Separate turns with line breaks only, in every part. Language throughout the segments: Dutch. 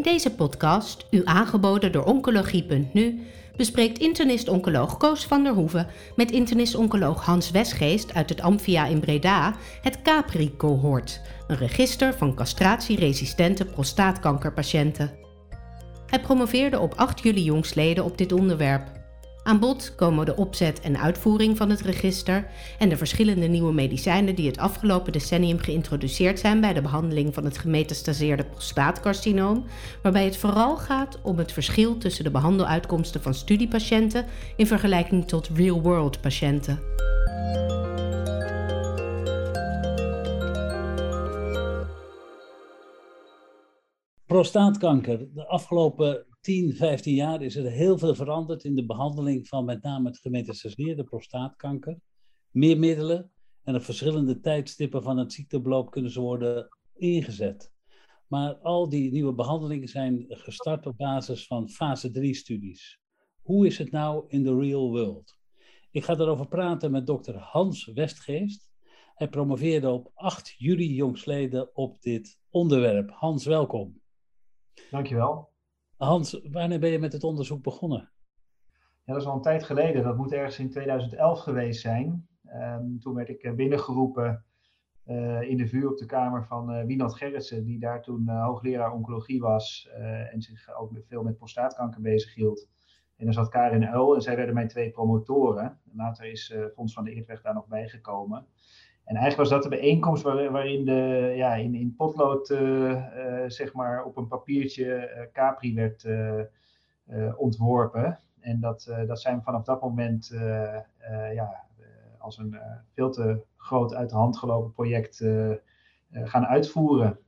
In deze podcast, u aangeboden door Oncologie.nu, bespreekt internist-oncoloog Koos van der Hoeven met internist-oncoloog Hans Westgeest uit het Amphia in Breda het Capri-cohort, een register van castratieresistente prostaatkankerpatiënten. Hij promoveerde op 8 juli jongstleden op dit onderwerp. Aan bod komen de opzet en uitvoering van het register en de verschillende nieuwe medicijnen die het afgelopen decennium geïntroduceerd zijn bij de behandeling van het gemetastaseerde prostaatcarcinoom, waarbij het vooral gaat om het verschil tussen de behandeluitkomsten van studiepatiënten in vergelijking tot real-world patiënten.
Prostaatkanker. De afgelopen 10, 15 jaar is er heel veel veranderd in de behandeling van met name het gemetastaseerde prostaatkanker. Meer middelen en op verschillende tijdstippen van het ziektebeloop kunnen ze worden ingezet. Maar al die nieuwe behandelingen zijn gestart op basis van fase 3 studies. Hoe is het nou in de real world? Ik ga daarover praten met dokter Hans Westgeest. Hij promoveerde op 8 juli jongsleden op dit onderwerp. Hans, welkom.
Dankjewel.
Hans, wanneer ben je met het onderzoek begonnen?
Ja, dat is al een tijd geleden. Dat moet ergens in 2011 geweest zijn. Um, toen werd ik eh, binnengeroepen uh, in de vuur op de kamer van uh, Wienand Gerritsen, die daar toen hoogleraar oncologie was en zich ook veel met prostaatkanker bezig hield. En dan zat Karin Uil en zij werden mijn twee promotoren. Later is Fons van de Eertweg daar nog bijgekomen. En eigenlijk was dat de bijeenkomst waarin de, ja, in, in potlood uh, uh, zeg maar op een papiertje uh, Capri werd ontworpen. En dat, dat zijn we vanaf dat moment ja, als een veel te groot uit de hand gelopen project gaan uitvoeren.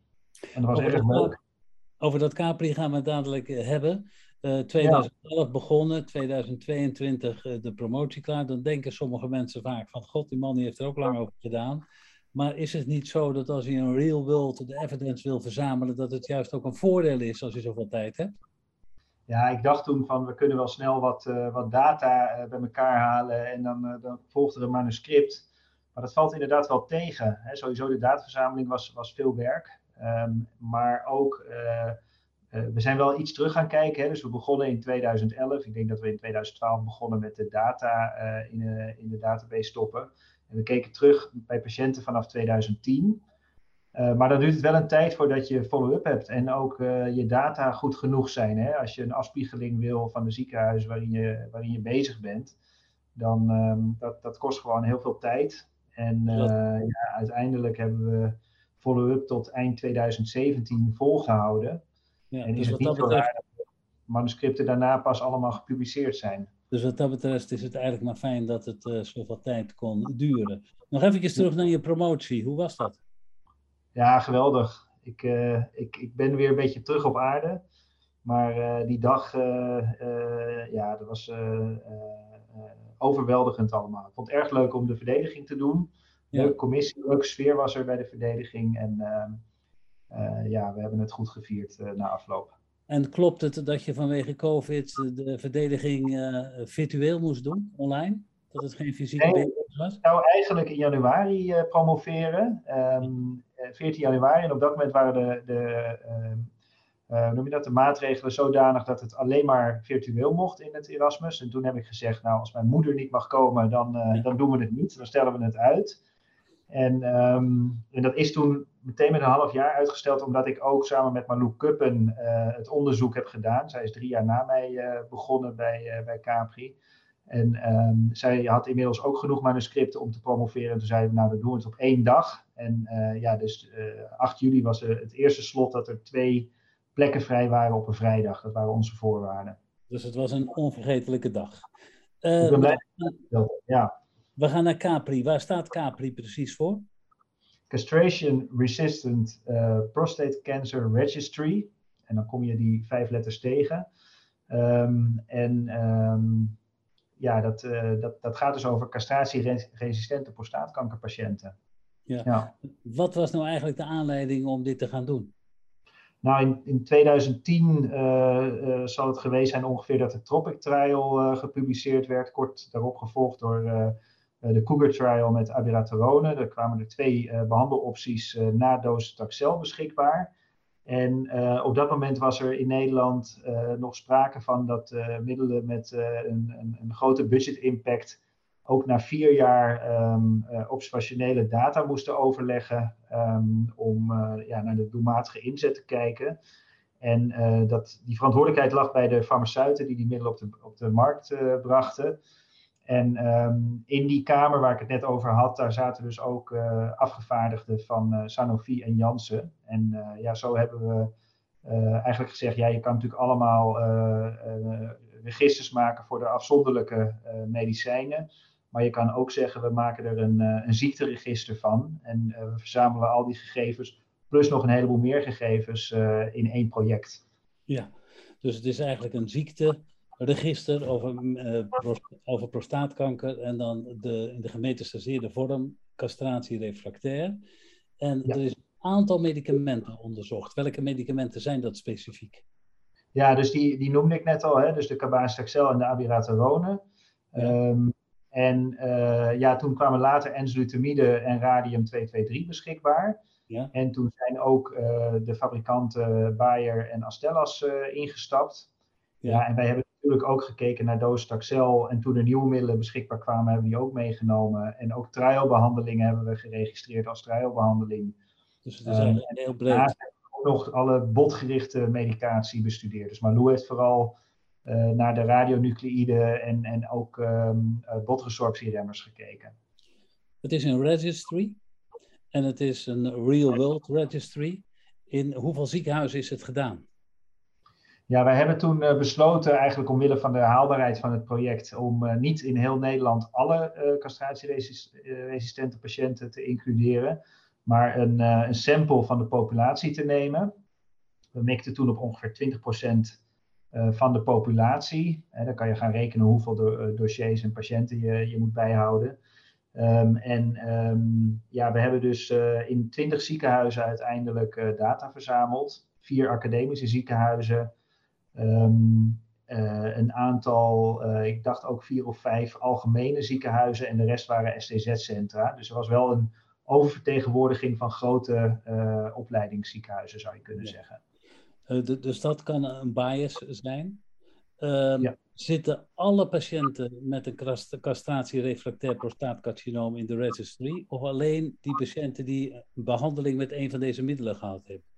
En dat was
over
erg leuk.
Over dat Capri gaan we het dadelijk hebben. Uh, 2011 ja. begonnen, 2022 uh, de promotie klaar. Dan denken sommige mensen vaak van, god, die man die heeft er ook lang over gedaan. Maar is het niet zo dat als je een real world de evidence wil verzamelen, dat het juist ook een voordeel is als je zoveel tijd hebt?
Ja, ik dacht toen van, we kunnen wel snel wat, uh, wat data bij elkaar halen en dan, dan volgt er een manuscript. Maar dat valt inderdaad wel tegen. Hè. Sowieso de dataverzameling was, was veel werk. Um, maar ook we zijn wel iets terug gaan kijken. Hè? Dus we begonnen in 2011. Ik denk dat we in 2012 begonnen met de data uh, in, uh, in, de database stoppen. En we keken terug bij patiënten vanaf 2010. maar dan duurt het wel een tijd voordat je follow-up hebt en ook je data goed genoeg zijn. Hè? Als je een afspiegeling wil van de ziekenhuis waarin je, waarin je bezig bent, dan um, dat, dat kost gewoon heel veel tijd. En ja, uiteindelijk hebben we follow-up tot eind 2017 volgehouden. Ja, en dus is het niet betreft... dat de manuscripten daarna pas allemaal gepubliceerd zijn.
Dus wat dat betreft is het eigenlijk maar fijn dat het uh, zoveel tijd kon duren. Nog even terug naar je promotie. Hoe was dat?
Ja, geweldig. Ik, uh, ik, ik ben weer een beetje terug op aarde. Maar uh, die dag, ja, dat was overweldigend allemaal. Ik vond het erg leuk om de verdediging te doen. Leuke commissie, leuke sfeer was er bij de verdediging. En ehm, ja, we hebben het goed gevierd uh, na afloop.
En klopt het dat je vanwege COVID de verdediging virtueel moest doen, online? Dat het geen fysieke
nee, was? Ik zou eigenlijk in januari promoveren, um, 14 januari. En op dat moment waren de, de noem je dat, de maatregelen zodanig dat het alleen maar virtueel mocht in het Erasmus. En toen heb ik gezegd, nou, als mijn moeder niet mag komen, dan, dan doen we het niet. Dan stellen we het uit. En, um, en dat is toen meteen met een half jaar uitgesteld, omdat ik ook samen met Malou Kuppen uh, het onderzoek heb gedaan. Zij is drie jaar na mij uh, begonnen bij, uh, bij Capri. En um, zij had inmiddels ook genoeg manuscripten om te promoveren. En toen zeiden we, nou, dan doen we het op één dag. En ja, dus 8 juli was het eerste slot dat er twee plekken vrij waren op een vrijdag. Dat waren onze voorwaarden.
Dus het was een onvergetelijke dag.
ik ben blij ja.
We gaan naar Capri. Waar staat Capri precies voor?
Castration Resistant uh, Prostate Cancer Registry. En dan kom je die vijf letters tegen. Um, en um, ja, dat, uh, dat, dat gaat dus over castratieresistente prostaatkankerpatiënten.
Ja. ja. Wat was nou eigenlijk de aanleiding om dit te gaan doen?
Nou, in, in 2010 uh, zal het geweest zijn ongeveer dat de Tropic Trial gepubliceerd werd. Kort daarop gevolgd door eh, de Cougar Trial met abiraterone. Er kwamen er twee uh, behandelopties uh, na docetaxel beschikbaar. En op dat moment was er in Nederland nog sprake van dat middelen met een, een, een, grote budget impact ook na vier jaar um, observationele data moesten overleggen ehm, om ja, naar de doelmatige inzet te kijken. En dat, die verantwoordelijkheid lag bij de farmaceuten die die middelen op de, op de markt brachten. En um, in die kamer waar ik het net over had, daar zaten dus ook uh, afgevaardigden van Sanofi en Janssen. En ja, zo hebben we eigenlijk gezegd, ja, je kan natuurlijk allemaal registers maken voor de afzonderlijke medicijnen. Maar je kan ook zeggen, we maken er een, een ziekteregister van. En we verzamelen al die gegevens plus nog een heleboel meer gegevens uh, in één project.
Ja, dus het is eigenlijk een ziekteregister over, uh, over prostaatkanker en dan de, in de gemetastaseerde vorm castratie refractair. En er is een aantal medicamenten onderzocht. Welke medicamenten zijn dat specifiek?
Ja, dus die, die noemde ik net al, hè? dus de cabazitaxel en de abiraterone. Ja. Um, en uh, ja, toen kwamen later enzalutamide en radium-223 beschikbaar. Ja. En toen zijn ook uh, de fabrikanten Bayer en Astellas ingestapt. Ja. ja. en wij hebben natuurlijk ook gekeken naar docetaxel. En toen er nieuwe middelen beschikbaar kwamen, hebben we die ook meegenomen. En ook trialbehandelingen hebben we geregistreerd als trialbehandeling.
Dus het is um, heel breed. Daarnaast
hebben we ook nog alle botgerichte medicatie bestudeerd. Dus Malou heeft vooral uh, naar de radionucleïde en, en ook um, botresorptieremmers gekeken.
Het is een registry. En het is een real world registry. In hoeveel ziekenhuizen is het gedaan?
Ja, wij hebben toen uh, besloten, eigenlijk omwille van de haalbaarheid van het project, om uh, niet in heel Nederland alle uh, castratieresistente patiënten te includeren, maar een, een, sample van de populatie te nemen. We mikten toen op ongeveer 20% van de populatie. dan kan je gaan rekenen hoeveel do dossiers en patiënten je, je moet bijhouden. Um, en um, ja, we hebben dus in 20 ziekenhuizen uiteindelijk data verzameld. Vier academische ziekenhuizen. Um, uh, een aantal, ik dacht ook vier of vijf algemene ziekenhuizen. En de rest waren STZ-centra. Dus er was wel een oververtegenwoordiging van grote opleidingsziekenhuizen, zou je kunnen zeggen.
dus dat kan een bias zijn? Ja. Zitten alle patiënten met een castratie-refractair prostaatcarcinoom in de registry? Of alleen die patiënten die behandeling met een van deze middelen gehad hebben?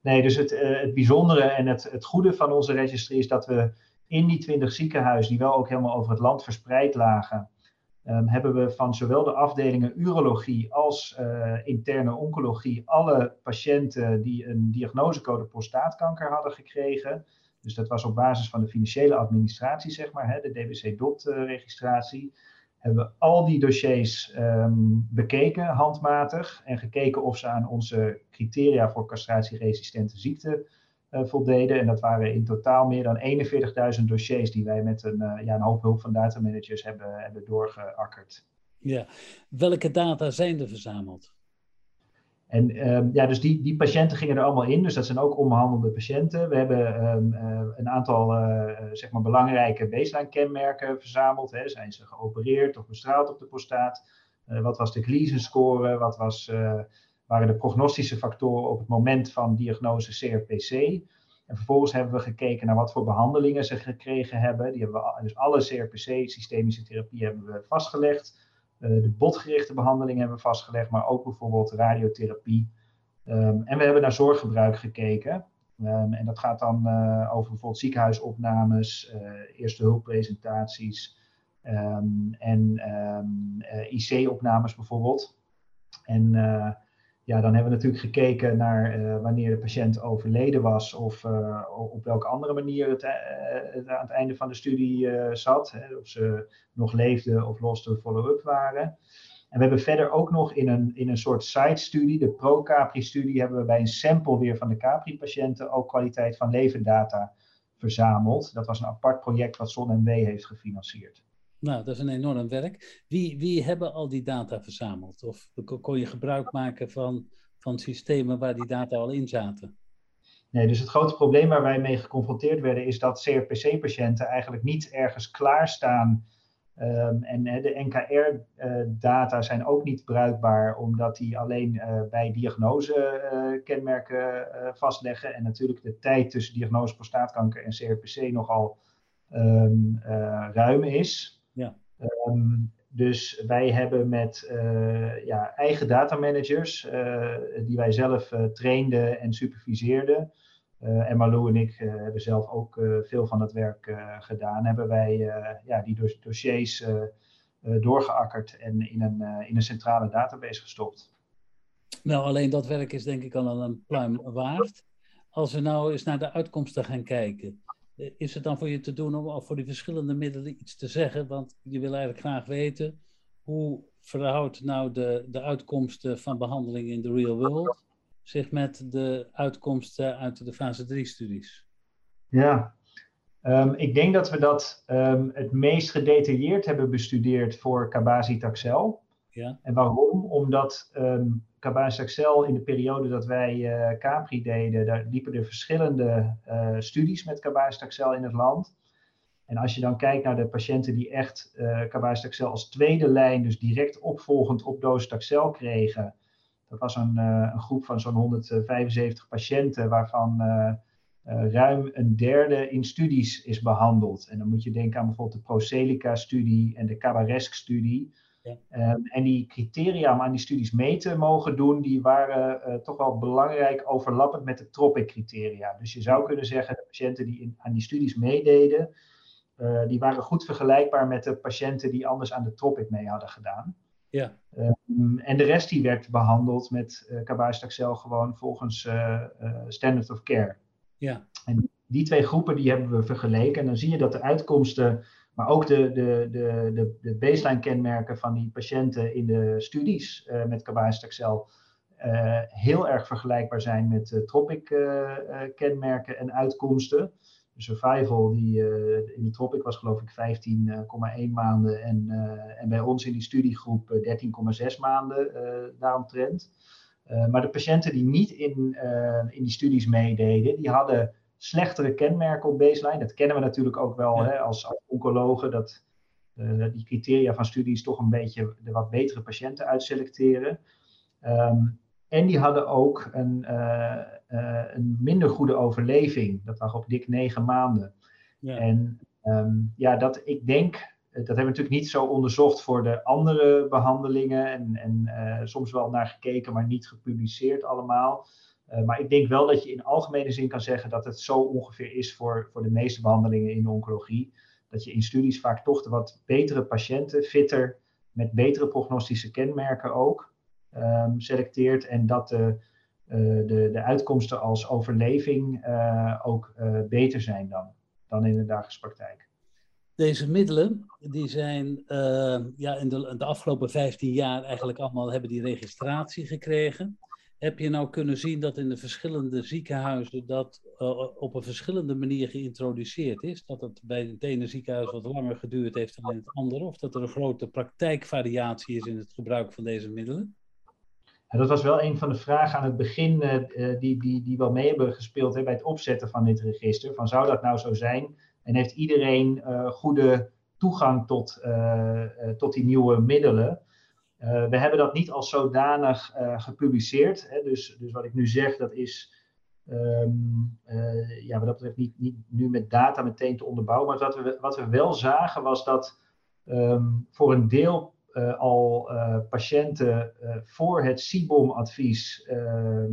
Nee, dus het, uh, het bijzondere en het, het goede van onze registry is dat we in die 20 ziekenhuizen, die wel ook helemaal over het land verspreid lagen, um, hebben we van zowel de afdelingen urologie als uh, interne oncologie alle patiënten die een diagnosecode prostaatkanker hadden gekregen, dus dat was op basis van de financiële administratie, zeg maar, hè, de DBC-DOT-registratie. Hebben we al die dossiers um, bekeken, handmatig, en gekeken of ze aan onze criteria voor castratieresistente ziekte uh, voldeden. En dat waren in totaal meer dan 41.000 dossiers die wij met een, uh, ja, een hoop hulp van datamanagers hebben, hebben doorgeakkerd.
Ja, welke data zijn er verzameld?
En um, ja, dus die, die patiënten gingen er allemaal in. Dus dat zijn ook onbehandelde patiënten. We hebben um, uh, een aantal uh, zeg maar belangrijke baseline kenmerken verzameld. Hè. Zijn ze geopereerd of bestraald op de prostaat? Uh, wat was de Gleason score? Wat was, waren de prognostische factoren op het moment van diagnose CRPC? En vervolgens hebben we gekeken naar wat voor behandelingen ze gekregen hebben. Die hebben we, dus alle CRPC, systemische therapie, hebben we vastgelegd. Eh, de botgerichte behandeling hebben we vastgelegd, maar ook bijvoorbeeld radiotherapie. Um, en we hebben naar zorggebruik gekeken. Um, en dat gaat dan uh, over bijvoorbeeld ziekenhuisopnames, uh, eerste hulppresentaties um, en IC-opnames bijvoorbeeld. En ja, dan hebben we natuurlijk gekeken naar uh, wanneer de patiënt overleden was of uh, op welke andere manier het, uh, het, aan het einde van de studie zat. Hè, of ze nog leefden of los de follow-up waren. En we hebben verder ook nog in een, in een soort site-studie, de pro-Capri-studie, hebben we bij een sample weer van de Capri-patiënten ook kwaliteit van levendata verzameld. Dat was een apart project wat ZonMW heeft gefinancierd.
Nou, dat is een enorm werk. Wie, wie hebben al die data verzameld? Of kon je gebruik maken van, van systemen waar die data al in zaten?
Nee, dus het grote probleem waar wij mee geconfronteerd werden is dat CRPC-patiënten eigenlijk niet ergens klaarstaan Ehm, en de NKR-data zijn ook niet bruikbaar, omdat die alleen bij diagnose kenmerken vastleggen. En natuurlijk de tijd tussen diagnose prostaatkanker en CRPC nogal um, ruim is. Ja. Um, dus wij hebben met uh, ja, eigen datamanagers, uh, die wij zelf uh, trainden en superviseerden. en Malou en ik hebben zelf ook veel van het werk gedaan. Hebben wij ja, die dossiers doorgeakkerd en in een, in een centrale database gestopt.
Nou, alleen dat werk is denk ik al een pluim waard. Als we nou eens naar de uitkomsten gaan kijken. Eh, is het dan voor je te doen om voor die verschillende middelen iets te zeggen? Want je wil eigenlijk graag weten hoe verhoudt nou de, de uitkomsten van behandeling in de real world zich met de uitkomsten uit de fase 3-studies?
Ja, um, ik denk dat we dat um, het meest gedetailleerd hebben bestudeerd voor Cabazitaxel. Ja. En waarom? Omdat um, Cabazitaxel in de periode dat wij uh, Capri deden, daar liepen er verschillende uh, studies met Cabazitaxel in het land. En als je dan kijkt naar de patiënten die echt uh, als tweede lijn, dus direct opvolgend op docetaxel kregen, dat was een, een groep van zo'n 175 patiënten, waarvan ruim een derde in studies is behandeld. En dan moet je denken aan bijvoorbeeld de Procelica-studie en de Cabaresque-studie. Ehm, en die criteria om aan die studies mee te mogen doen, die waren uh, toch wel belangrijk overlappend met de TROPIC-criteria. Dus je zou kunnen zeggen, de patiënten die in, aan die studies meededen, uh, die waren goed vergelijkbaar met de patiënten die anders aan de TROPIC mee hadden gedaan. Ja. Um, en de rest die werd behandeld met uh, gewoon volgens standard of care. Ja. En die twee groepen die hebben we vergeleken en dan zie je dat de uitkomsten maar ook de, de, de, de, de baseline kenmerken van die patiënten in de studies uh, met Cabazitaxel uh, heel erg vergelijkbaar zijn met Tropic kenmerken en uitkomsten. De survival die in de Tropic was geloof ik 15,1 maanden en, en bij ons in die studiegroep 13,6 maanden daaromtrent. maar de patiënten die niet in, in die studies meededen, die hadden slechtere kenmerken op baseline. Dat kennen we natuurlijk ook wel hè, als, als oncologen, dat uh, die criteria van studies toch een beetje de wat betere patiënten uitselecteren. Um, en die hadden ook een, uh, uh, een minder goede overleving. Dat lag op dik negen maanden. Ja. En um, ja, dat ik denk, dat hebben we natuurlijk niet zo onderzocht voor de andere behandelingen. En, en soms wel naar gekeken, maar niet gepubliceerd allemaal. Uh, maar ik denk wel dat je in algemene zin kan zeggen dat het zo ongeveer is voor, voor de meeste behandelingen in de oncologie. Dat je in studies vaak toch de wat betere patiënten, fitter, met betere prognostische kenmerken ook, um, selecteert. En dat de, uh, de, de uitkomsten als overleving uh, ook beter zijn dan, dan in de dagelijkse praktijk.
Deze middelen die zijn ja, in de, de afgelopen 15 jaar eigenlijk allemaal hebben die registratie gekregen heb je nou kunnen zien dat in de verschillende ziekenhuizen dat uh, op een verschillende manier geïntroduceerd is? Dat het bij het ene ziekenhuis wat langer geduurd heeft dan in het andere? Of dat er een grote praktijkvariatie is in het gebruik van deze middelen?
Dat was wel een van de vragen aan het begin uh, die, die, die wel mee hebben gespeeld bij het opzetten van dit register. Van zou dat nou zo zijn? En heeft iedereen uh, goede toegang tot, tot die nieuwe middelen? Uh, we hebben dat niet als zodanig uh, gepubliceerd. Hè, dus, dus wat ik nu zeg, dat is um, uh, ja, wat dat betreft niet, niet nu met data meteen te onderbouwen. Maar wat we, wat we wel zagen was dat um, voor een deel al patiënten voor het CIBOM-advies, ehm,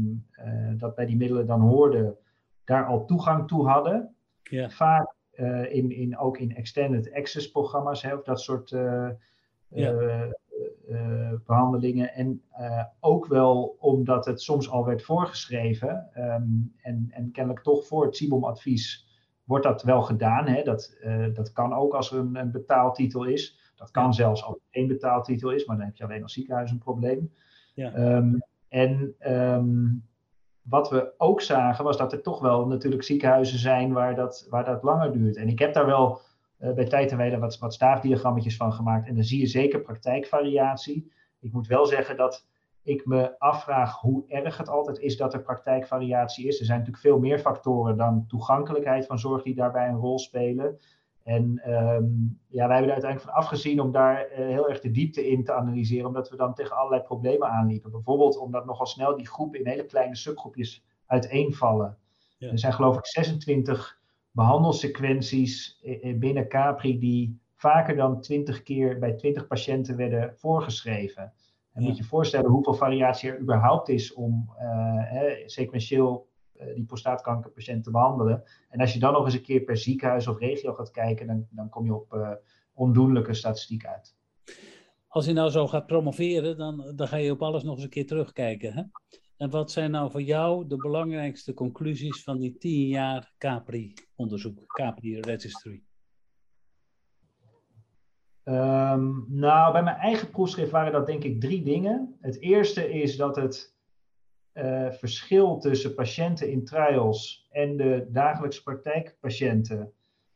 dat bij die middelen dan hoorden, daar al toegang toe hadden. Ja. Vaak in, in, ook in extended access programma's, hè, of dat soort ja. Eh, behandelingen. En eh, ook wel omdat het soms al werd voorgeschreven. Ehm, en, en kennelijk toch voor het CIBOM-advies wordt dat wel gedaan. Hè? Dat, eh, dat kan ook als er een, een betaaltitel is. Dat kan zelfs als er geen betaaltitel is, maar dan heb je alleen als ziekenhuis een probleem. Ja. Um, en um, wat we ook zagen was dat er toch wel natuurlijk ziekenhuizen zijn waar dat, waar dat langer duurt. En ik heb daar wel uh, bij tijd en wat, wat staafdiagrammetjes van gemaakt. En dan zie je zeker praktijkvariatie. Ik moet wel zeggen dat ik me afvraag hoe erg het altijd is dat er praktijkvariatie is. Er zijn natuurlijk veel meer factoren dan toegankelijkheid van zorg die daarbij een rol spelen. En ehm, ja, wij hebben er uiteindelijk van afgezien om daar heel erg de diepte in te analyseren, omdat we dan tegen allerlei problemen aanliepen. Bijvoorbeeld omdat nogal snel die groepen in hele kleine subgroepjes uiteenvallen. Er zijn geloof ik 26 behandelsequenties binnen Capri die vaker dan 20 keer bij 20 patiënten werden voorgeschreven. En moet je je voorstellen hoeveel variatie er überhaupt is om uh, sequentieel uh, die prostaatkankerpatiënt te behandelen. En als je dan nog eens een keer per ziekenhuis of regio gaat kijken, dan, dan kom je op uh, ondoenlijke statistiek uit.
Als je nou zo gaat promoveren, dan, dan ga je op alles nog eens een keer terugkijken. Hè? En wat zijn nou voor jou de belangrijkste conclusies van die tien jaar Capri-onderzoek, Capri-registry?
Um, nou, bij mijn eigen proefschrift waren dat denk ik drie dingen. Het eerste is dat het uh, verschil tussen patiënten in trials en de dagelijkse praktijkpatiënten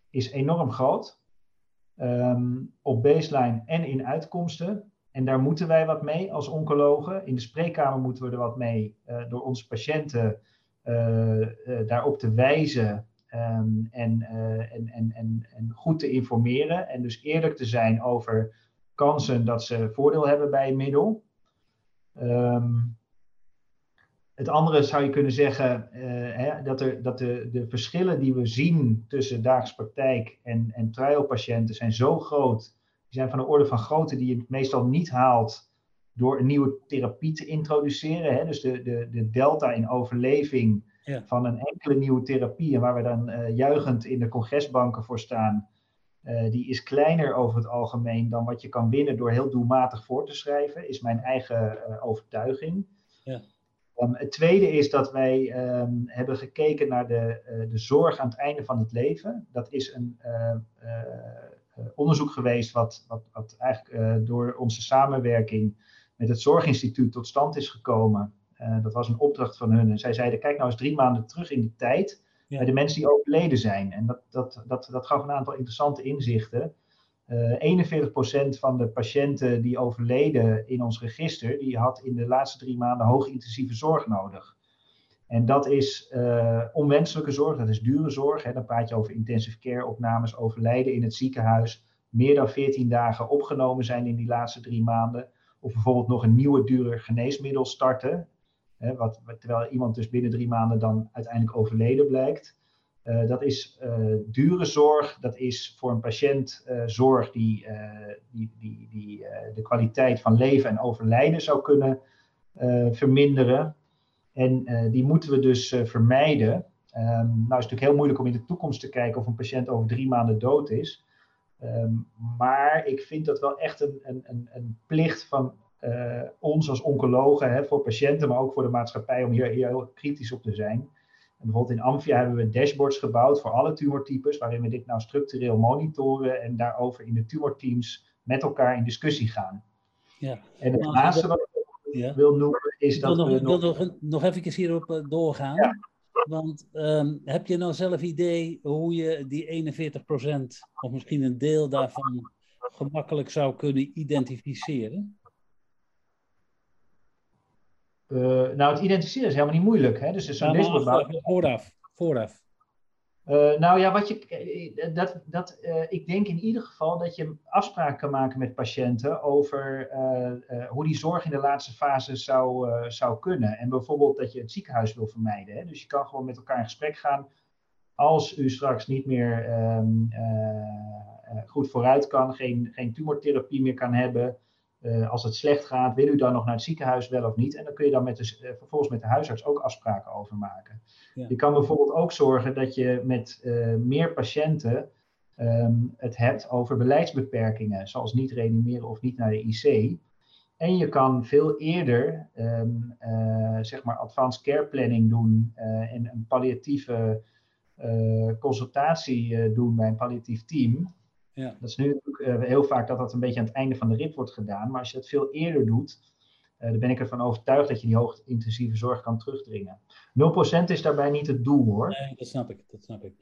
is enorm groot. Um, op baseline en in uitkomsten. En daar moeten wij wat mee als oncologen. In de spreekkamer moeten we er wat mee uh, door onze patiënten uh, daarop te wijzen Um, en, uh, en, en, en, en goed te informeren. En dus eerlijk te zijn over kansen dat ze voordeel hebben bij een middel. Um, het andere zou je kunnen zeggen uh, hè, dat, er, dat de, de verschillen die we zien tussen dagelijks praktijk en, en trialpatiënten zijn zo groot. Die zijn van de orde van grootte die je meestal niet haalt door een nieuwe therapie te introduceren. Hè. Dus de, de, de delta in overleving van een enkele nieuwe therapie, en waar we dan uh, juichend in de congresbanken voor staan, uh, die is kleiner over het algemeen dan wat je kan winnen door heel doelmatig voor te schrijven, is mijn eigen uh, overtuiging. Ja. Um, het tweede is dat wij um, hebben gekeken naar de, de zorg aan het einde van het leven. Dat is een onderzoek geweest wat, wat, wat eigenlijk door onze samenwerking met het Zorginstituut tot stand is gekomen. Uh, dat was een opdracht van hun. En zij zeiden: kijk nou eens drie maanden terug in de tijd ja. bij de mensen die overleden zijn. En dat, dat, dat, dat gaf een aantal interessante inzichten. Uh, 41% van de patiënten die overleden in ons register, die had in de laatste drie maanden hoogintensieve zorg nodig. En dat is uh, onwenselijke zorg, dat is dure zorg. Hè. Dan praat je over intensive care opnames, overlijden in het ziekenhuis, meer dan 14 dagen opgenomen zijn in die laatste drie maanden. Of bijvoorbeeld nog een nieuwe dure geneesmiddel starten. Hè, wat, terwijl iemand dus binnen drie maanden dan uiteindelijk overleden blijkt. Uh, dat is uh, dure zorg, dat is voor een patiënt zorg die, die, die, die de kwaliteit van leven en overlijden zou kunnen verminderen. En die moeten we dus vermijden. Um, nou is het natuurlijk heel moeilijk om in de toekomst te kijken of een patiënt over drie maanden dood is. Um, maar ik vind dat wel echt een, een, een plicht van uh, ons als oncologen, hè, voor patiënten, maar ook voor de maatschappij, om hier, hier heel kritisch op te zijn. En bijvoorbeeld in Amphia hebben we dashboards gebouwd voor alle tumortypes, waarin we dit nou structureel monitoren en daarover in de tumorteams met elkaar in discussie gaan. Ja. En het laatste wat ik ja. wil noemen is dat.
Nog, ik wil nog, nog, nog even hierop uh, doorgaan. Ja. Want um, heb je nou zelf idee hoe je die 41% of misschien een deel daarvan gemakkelijk zou kunnen identificeren?
Uh, nou, het identificeren is helemaal niet moeilijk. Hè? Dus er is zo'n
ja, dashboard. Vooraf, vooraf.
Uh, nou ja, wat je, eh, dat, dat, uh, ik denk in ieder geval dat je afspraken kan maken met patiënten over hoe die zorg in de laatste fase zou, zou kunnen. En bijvoorbeeld dat je het ziekenhuis wil vermijden. Hè? Dus je kan gewoon met elkaar in gesprek gaan. Als u straks niet meer um, goed vooruit kan, geen, geen tumortherapie meer kan hebben, uh, als het slecht gaat, wil u dan nog naar het ziekenhuis wel of niet? En dan kun je dan met de, uh, vervolgens met de huisarts ook afspraken over maken. Ja. Je kan bijvoorbeeld ook zorgen dat je met uh, meer patiënten um, het hebt over beleidsbeperkingen, zoals niet reanimeren of niet naar de IC. En je kan veel eerder um, zeg maar advanced care planning doen en een palliatieve consultatie doen bij een palliatief team. Ja. Dat is nu uh, heel vaak dat dat een beetje aan het einde van de rit wordt gedaan. Maar als je dat veel eerder doet, uh, dan ben ik ervan overtuigd dat je die hoogintensieve zorg kan terugdringen. 0% is daarbij niet het doel hoor.
Nee, dat snap ik. Dat snap ik.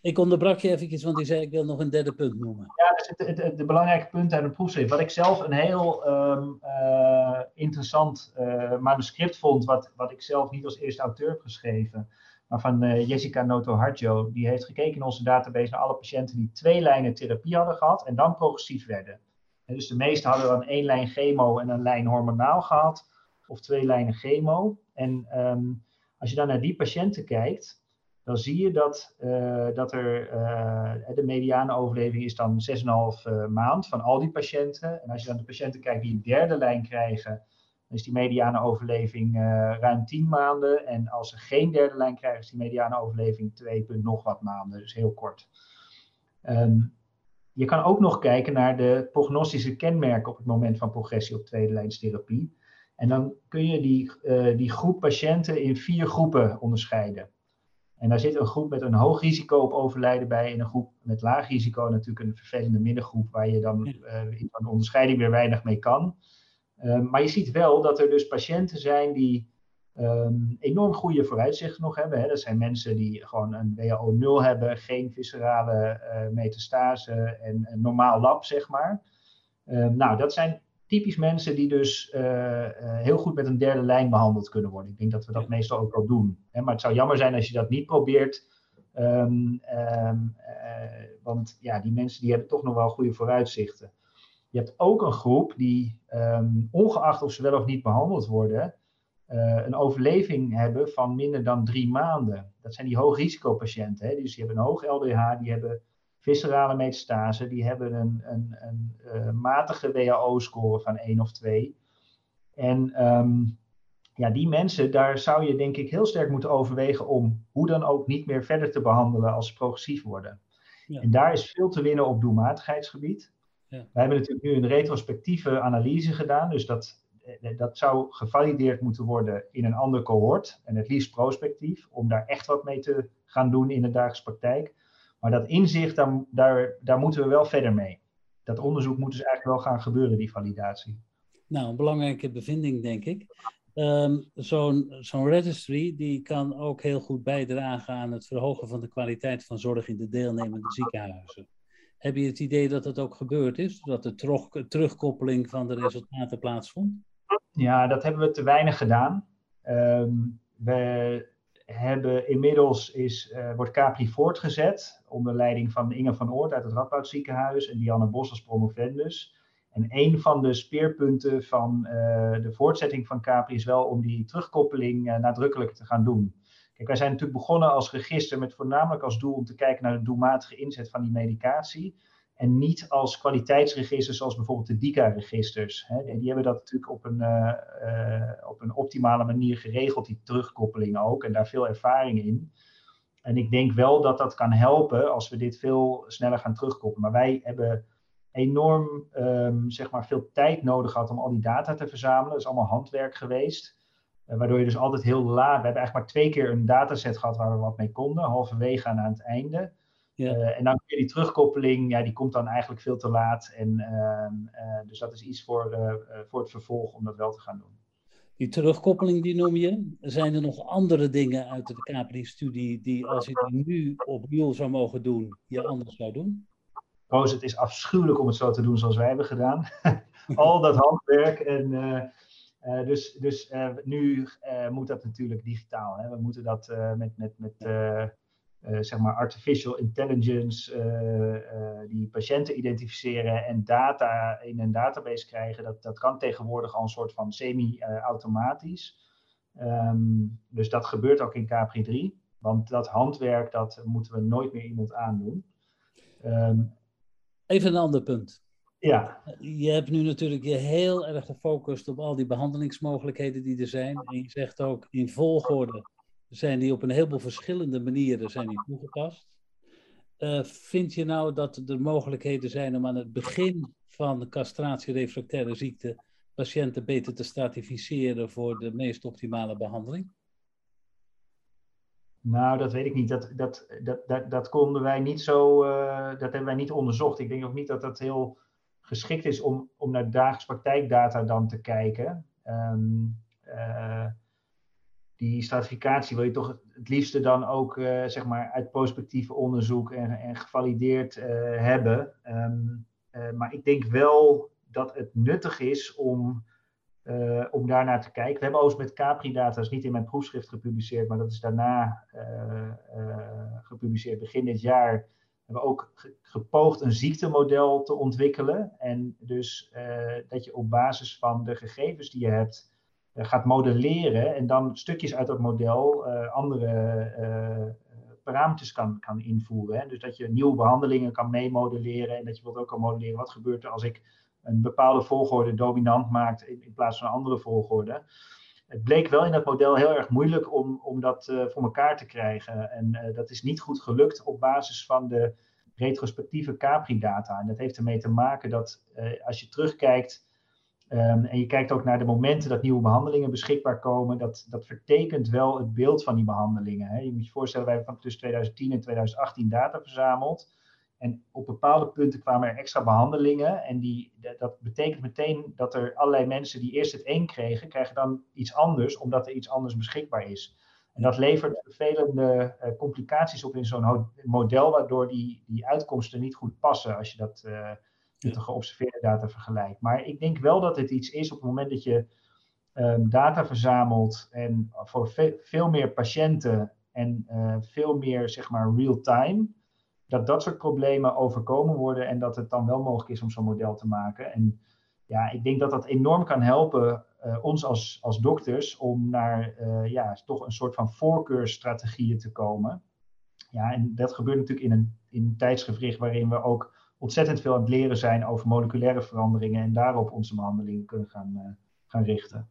Ik onderbrak je eventjes, want je zei ik wil nog een derde punt noemen.
Ja, dat is het, het, het, de belangrijke punt uit de proefschrift. Wat ik zelf een heel um, uh, interessant manuscript vond, wat, wat ik zelf niet als eerste auteur heb geschreven maar van uh, Jessica Noto Harjo. Die heeft gekeken in onze database naar alle patiënten die twee lijnen therapie hadden gehad en dan progressief werden. En dus de meeste hadden dan één lijn chemo en een lijn hormonaal gehad, of twee lijnen chemo. En ehm, als je dan naar die patiënten kijkt, dan zie je dat, uh, dat er uh, de mediane overleving is dan 6,5 maand van al die patiënten. En als je dan de patiënten kijkt die een derde lijn krijgen, dan is die mediane overleving uh, ruim 10 maanden. En als ze geen derde lijn krijgen, is die mediane overleving 2, nog wat maanden. Dus heel kort. Um, je kan ook nog kijken naar de prognostische kenmerken op het moment van progressie op tweede lijnstherapie. En dan kun je die, uh, die groep patiënten in vier groepen onderscheiden. En daar zit een groep met een hoog risico op overlijden bij en een groep met laag risico, natuurlijk een vervelende middengroep waar je dan uh, van de onderscheiding weer weinig mee kan. Uh, maar je ziet wel dat er dus patiënten zijn die um, enorm goede vooruitzichten nog hebben. Hè. Dat zijn mensen die gewoon een WHO 0 hebben, geen viscerale uh, metastase en een normaal lab, zeg maar. Um, nou, dat zijn typisch mensen die dus uh, uh, heel goed met een derde lijn behandeld kunnen worden. Ik denk dat we dat meestal ook wel doen. Hè. Maar het zou jammer zijn als je dat niet probeert. Want ja, die mensen die hebben toch nog wel goede vooruitzichten. Je hebt ook een groep die, um, ongeacht of ze wel of niet behandeld worden, uh, een overleving hebben van minder dan drie maanden. Dat zijn die hoogrisicopatiënten. Hè? Dus die hebben een hoog LDH, die hebben viscerale metastase, die hebben een, een, een uh, matige WHO-score van 1 of 2. En um, ja, die mensen, daar zou je denk ik heel sterk moeten overwegen om hoe dan ook niet meer verder te behandelen als ze progressief worden. Ja. En daar is veel te winnen op doelmatigheidsgebied. Ja. Wij hebben natuurlijk nu een retrospectieve analyse gedaan, dus dat, dat zou gevalideerd moeten worden in een ander cohort en het liefst prospectief, om daar echt wat mee te gaan doen in de dagelijkse praktijk. Maar dat inzicht, daar, daar, daar moeten we wel verder mee. Dat onderzoek moet dus eigenlijk wel gaan gebeuren, die validatie.
Nou, een belangrijke bevinding, denk ik. Um, Zo'n zo registry die kan ook heel goed bijdragen aan het verhogen van de kwaliteit van zorg in de deelnemende ziekenhuizen. Heb je het idee dat dat ook gebeurd is? Dat de terug, terugkoppeling van de resultaten plaatsvond?
Ja, dat hebben we te weinig gedaan. Um, we hebben inmiddels is, uh, wordt Capri voortgezet onder leiding van Inge van Oort uit het Radboud ziekenhuis en Dianne Bos als promovendus. En een van de speerpunten van uh, de voortzetting van Capri is wel om die terugkoppeling uh, nadrukkelijk te gaan doen. Wij zijn natuurlijk begonnen als register met voornamelijk als doel om te kijken naar de doelmatige inzet van die medicatie. En niet als kwaliteitsregisters zoals bijvoorbeeld de DICA-registers. Die hebben dat natuurlijk op een, uh, uh, op een optimale manier geregeld, die terugkoppeling ook. En daar veel ervaring in. En ik denk wel dat dat kan helpen als we dit veel sneller gaan terugkoppelen. Maar wij hebben enorm um, zeg maar veel tijd nodig gehad om al die data te verzamelen. Dat is allemaal handwerk geweest. Waardoor je dus altijd heel laat. We hebben eigenlijk maar twee keer een dataset gehad waar we wat mee konden, halverwege en aan het einde. Ja. Uh, en dan kun je die terugkoppeling, ja, die komt dan eigenlijk veel te laat. En, uh, uh, dus dat is iets voor, voor het vervolg om dat wel te gaan doen.
Die terugkoppeling die noem je. Zijn er nog andere dingen uit de Capri-studie die als je die nu opnieuw zou mogen doen, je anders zou doen?
Roos, het is afschuwelijk om het zo te doen zoals wij hebben gedaan. Al dat handwerk en... Uh, dus dus uh, nu uh, moet dat natuurlijk digitaal. Hè? We moeten dat met, met, met zeg maar artificial intelligence, die patiënten identificeren en data in een database krijgen. Dat, dat kan tegenwoordig al een soort van semi-automatisch. Um, dus dat gebeurt ook in Capri 3. Want dat handwerk, dat moeten we nooit meer iemand aandoen.
Um, Even een ander punt.
Ja.
Je hebt nu natuurlijk je heel erg gefocust op al die behandelingsmogelijkheden die er zijn. En je zegt ook in volgorde zijn die op een heleboel verschillende manieren zijn die toegepast. Uh, vind je nou dat er mogelijkheden zijn om aan het begin van de castratie-refractaire ziekte patiënten beter te stratificeren voor de meest optimale behandeling?
Nou, dat weet ik niet. Dat, dat, dat, dat, dat konden wij niet zo, uh, dat hebben wij niet onderzocht. Ik denk ook niet dat dat heel geschikt is om, om naar dagelijks praktijkdata dan te kijken. Um, uh, die stratificatie wil je toch het liefste dan ook uh, zeg maar uit prospectief onderzoek en, en gevalideerd uh, hebben. Um, maar ik denk wel dat het nuttig is om om daarnaar te kijken. We hebben overigens met Capri-data, dat is niet in mijn proefschrift gepubliceerd, maar dat is daarna gepubliceerd begin dit jaar. We hebben ook gepoogd een ziektemodel te ontwikkelen. En dus dat je op basis van de gegevens die je hebt, gaat modelleren en dan stukjes uit dat model andere parameters kan, kan invoeren. Hè? Dus dat je nieuwe behandelingen kan meemodelleren en dat je bijvoorbeeld ook kan modelleren wat gebeurt er als ik een bepaalde volgorde dominant maakt in, in plaats van een andere volgorde. Het bleek wel in dat model heel erg moeilijk om, om dat uh, voor elkaar te krijgen. En uh, dat is niet goed gelukt op basis van de retrospectieve Capri-data. En dat heeft ermee te maken dat uh, als je terugkijkt um, en je kijkt ook naar de momenten dat nieuwe behandelingen beschikbaar komen, dat, dat vertekent wel het beeld van die behandelingen. Hè. Je moet je voorstellen, wij hebben tussen 2010 en 2018 data verzameld. En op bepaalde punten kwamen er extra behandelingen. En die, dat betekent meteen dat er allerlei mensen die eerst het een kregen, krijgen dan iets anders, omdat er iets anders beschikbaar is. En dat levert vervelende uh, complicaties op in zo'n model, waardoor die, die uitkomsten niet goed passen als je dat uh, met de geobserveerde data vergelijkt. Maar ik denk wel dat het iets is op het moment dat je um, data verzamelt en voor ve veel meer patiënten en uh, veel meer zeg maar real-time dat dat soort problemen overkomen worden en dat het dan wel mogelijk is om zo'n model te maken. En ja, ik denk dat dat enorm kan helpen uh, ons als, als dokters om naar uh, ja, toch een soort van voorkeursstrategieën te komen. Ja, en dat gebeurt natuurlijk in een, in een tijdsgevricht waarin we ook ontzettend veel aan het leren zijn over moleculaire veranderingen en daarop onze behandelingen kunnen gaan, uh, gaan richten.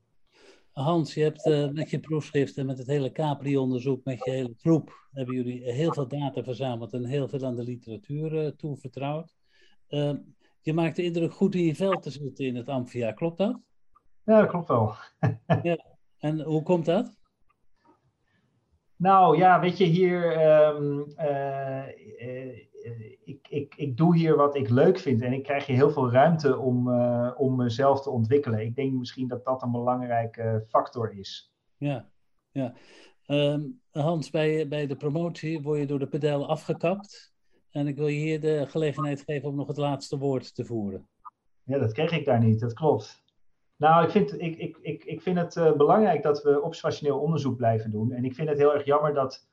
Hans, je hebt uh, met je proefschriften, met het hele Capri-onderzoek, met je hele groep, hebben jullie heel veel data verzameld en heel veel aan de literatuur uh, toevertrouwd. Uh, je maakt de indruk goed in je veld te zitten in het Amphia, klopt dat?
Ja, dat klopt wel.
ja. En hoe komt dat?
Nou ja, weet je, hier um, ik, ik, ik doe hier wat ik leuk vind en ik krijg hier heel veel ruimte om, uh, om mezelf te ontwikkelen. Ik denk misschien dat dat een belangrijke factor is.
Ja, ja. Um, Hans, bij, bij de promotie word je door de pedel afgekapt. En ik wil je hier de gelegenheid geven om nog het laatste woord te voeren.
Ja, dat kreeg ik daar niet, dat klopt. Nou, ik vind, ik, ik, ik, ik vind het uh, belangrijk dat we observationeel onderzoek blijven doen. En ik vind het heel erg jammer dat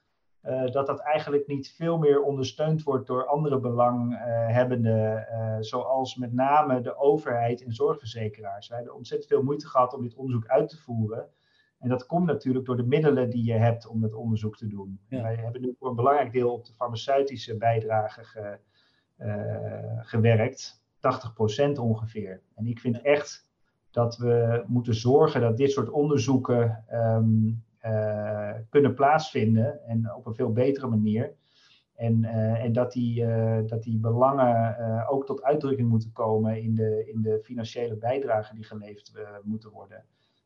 dat dat eigenlijk niet veel meer ondersteund wordt door andere belanghebbenden, uh, zoals met name de overheid en zorgverzekeraars. Wij hebben ontzettend veel moeite gehad om dit onderzoek uit te voeren. En dat komt natuurlijk door de middelen die je hebt om dat onderzoek te doen. Ja. Wij hebben nu voor een belangrijk deel op de farmaceutische bijdrage ge, uh, gewerkt, 80% ongeveer. En ik vind echt dat we moeten zorgen dat dit soort onderzoeken um, uh, kunnen plaatsvinden en op een veel betere manier. En, uh, en dat, die, uh, dat die belangen ook tot uitdrukking moeten komen in de, in de financiële bijdragen die geleverd moeten worden.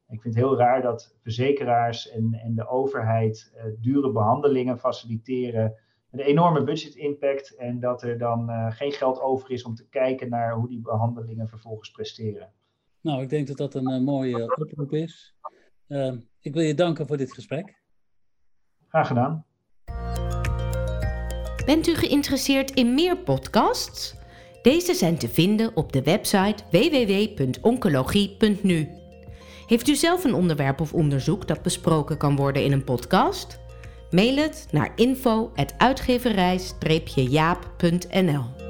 Ik vind het heel raar dat verzekeraars en, en de overheid dure behandelingen faciliteren met een enorme budget impact en dat er dan geen geld over is om te kijken naar hoe die behandelingen vervolgens presteren.
Nou, ik denk dat dat een mooie oproep is. Uh, ik wil je danken voor dit gesprek.
Graag gedaan.
Bent u geïnteresseerd in meer podcasts? Deze zijn te vinden op de website www.oncologie.nu. Heeft u zelf een onderwerp of onderzoek dat besproken kan worden in een podcast? Mail het naar info.uitgeverij-jaap.nl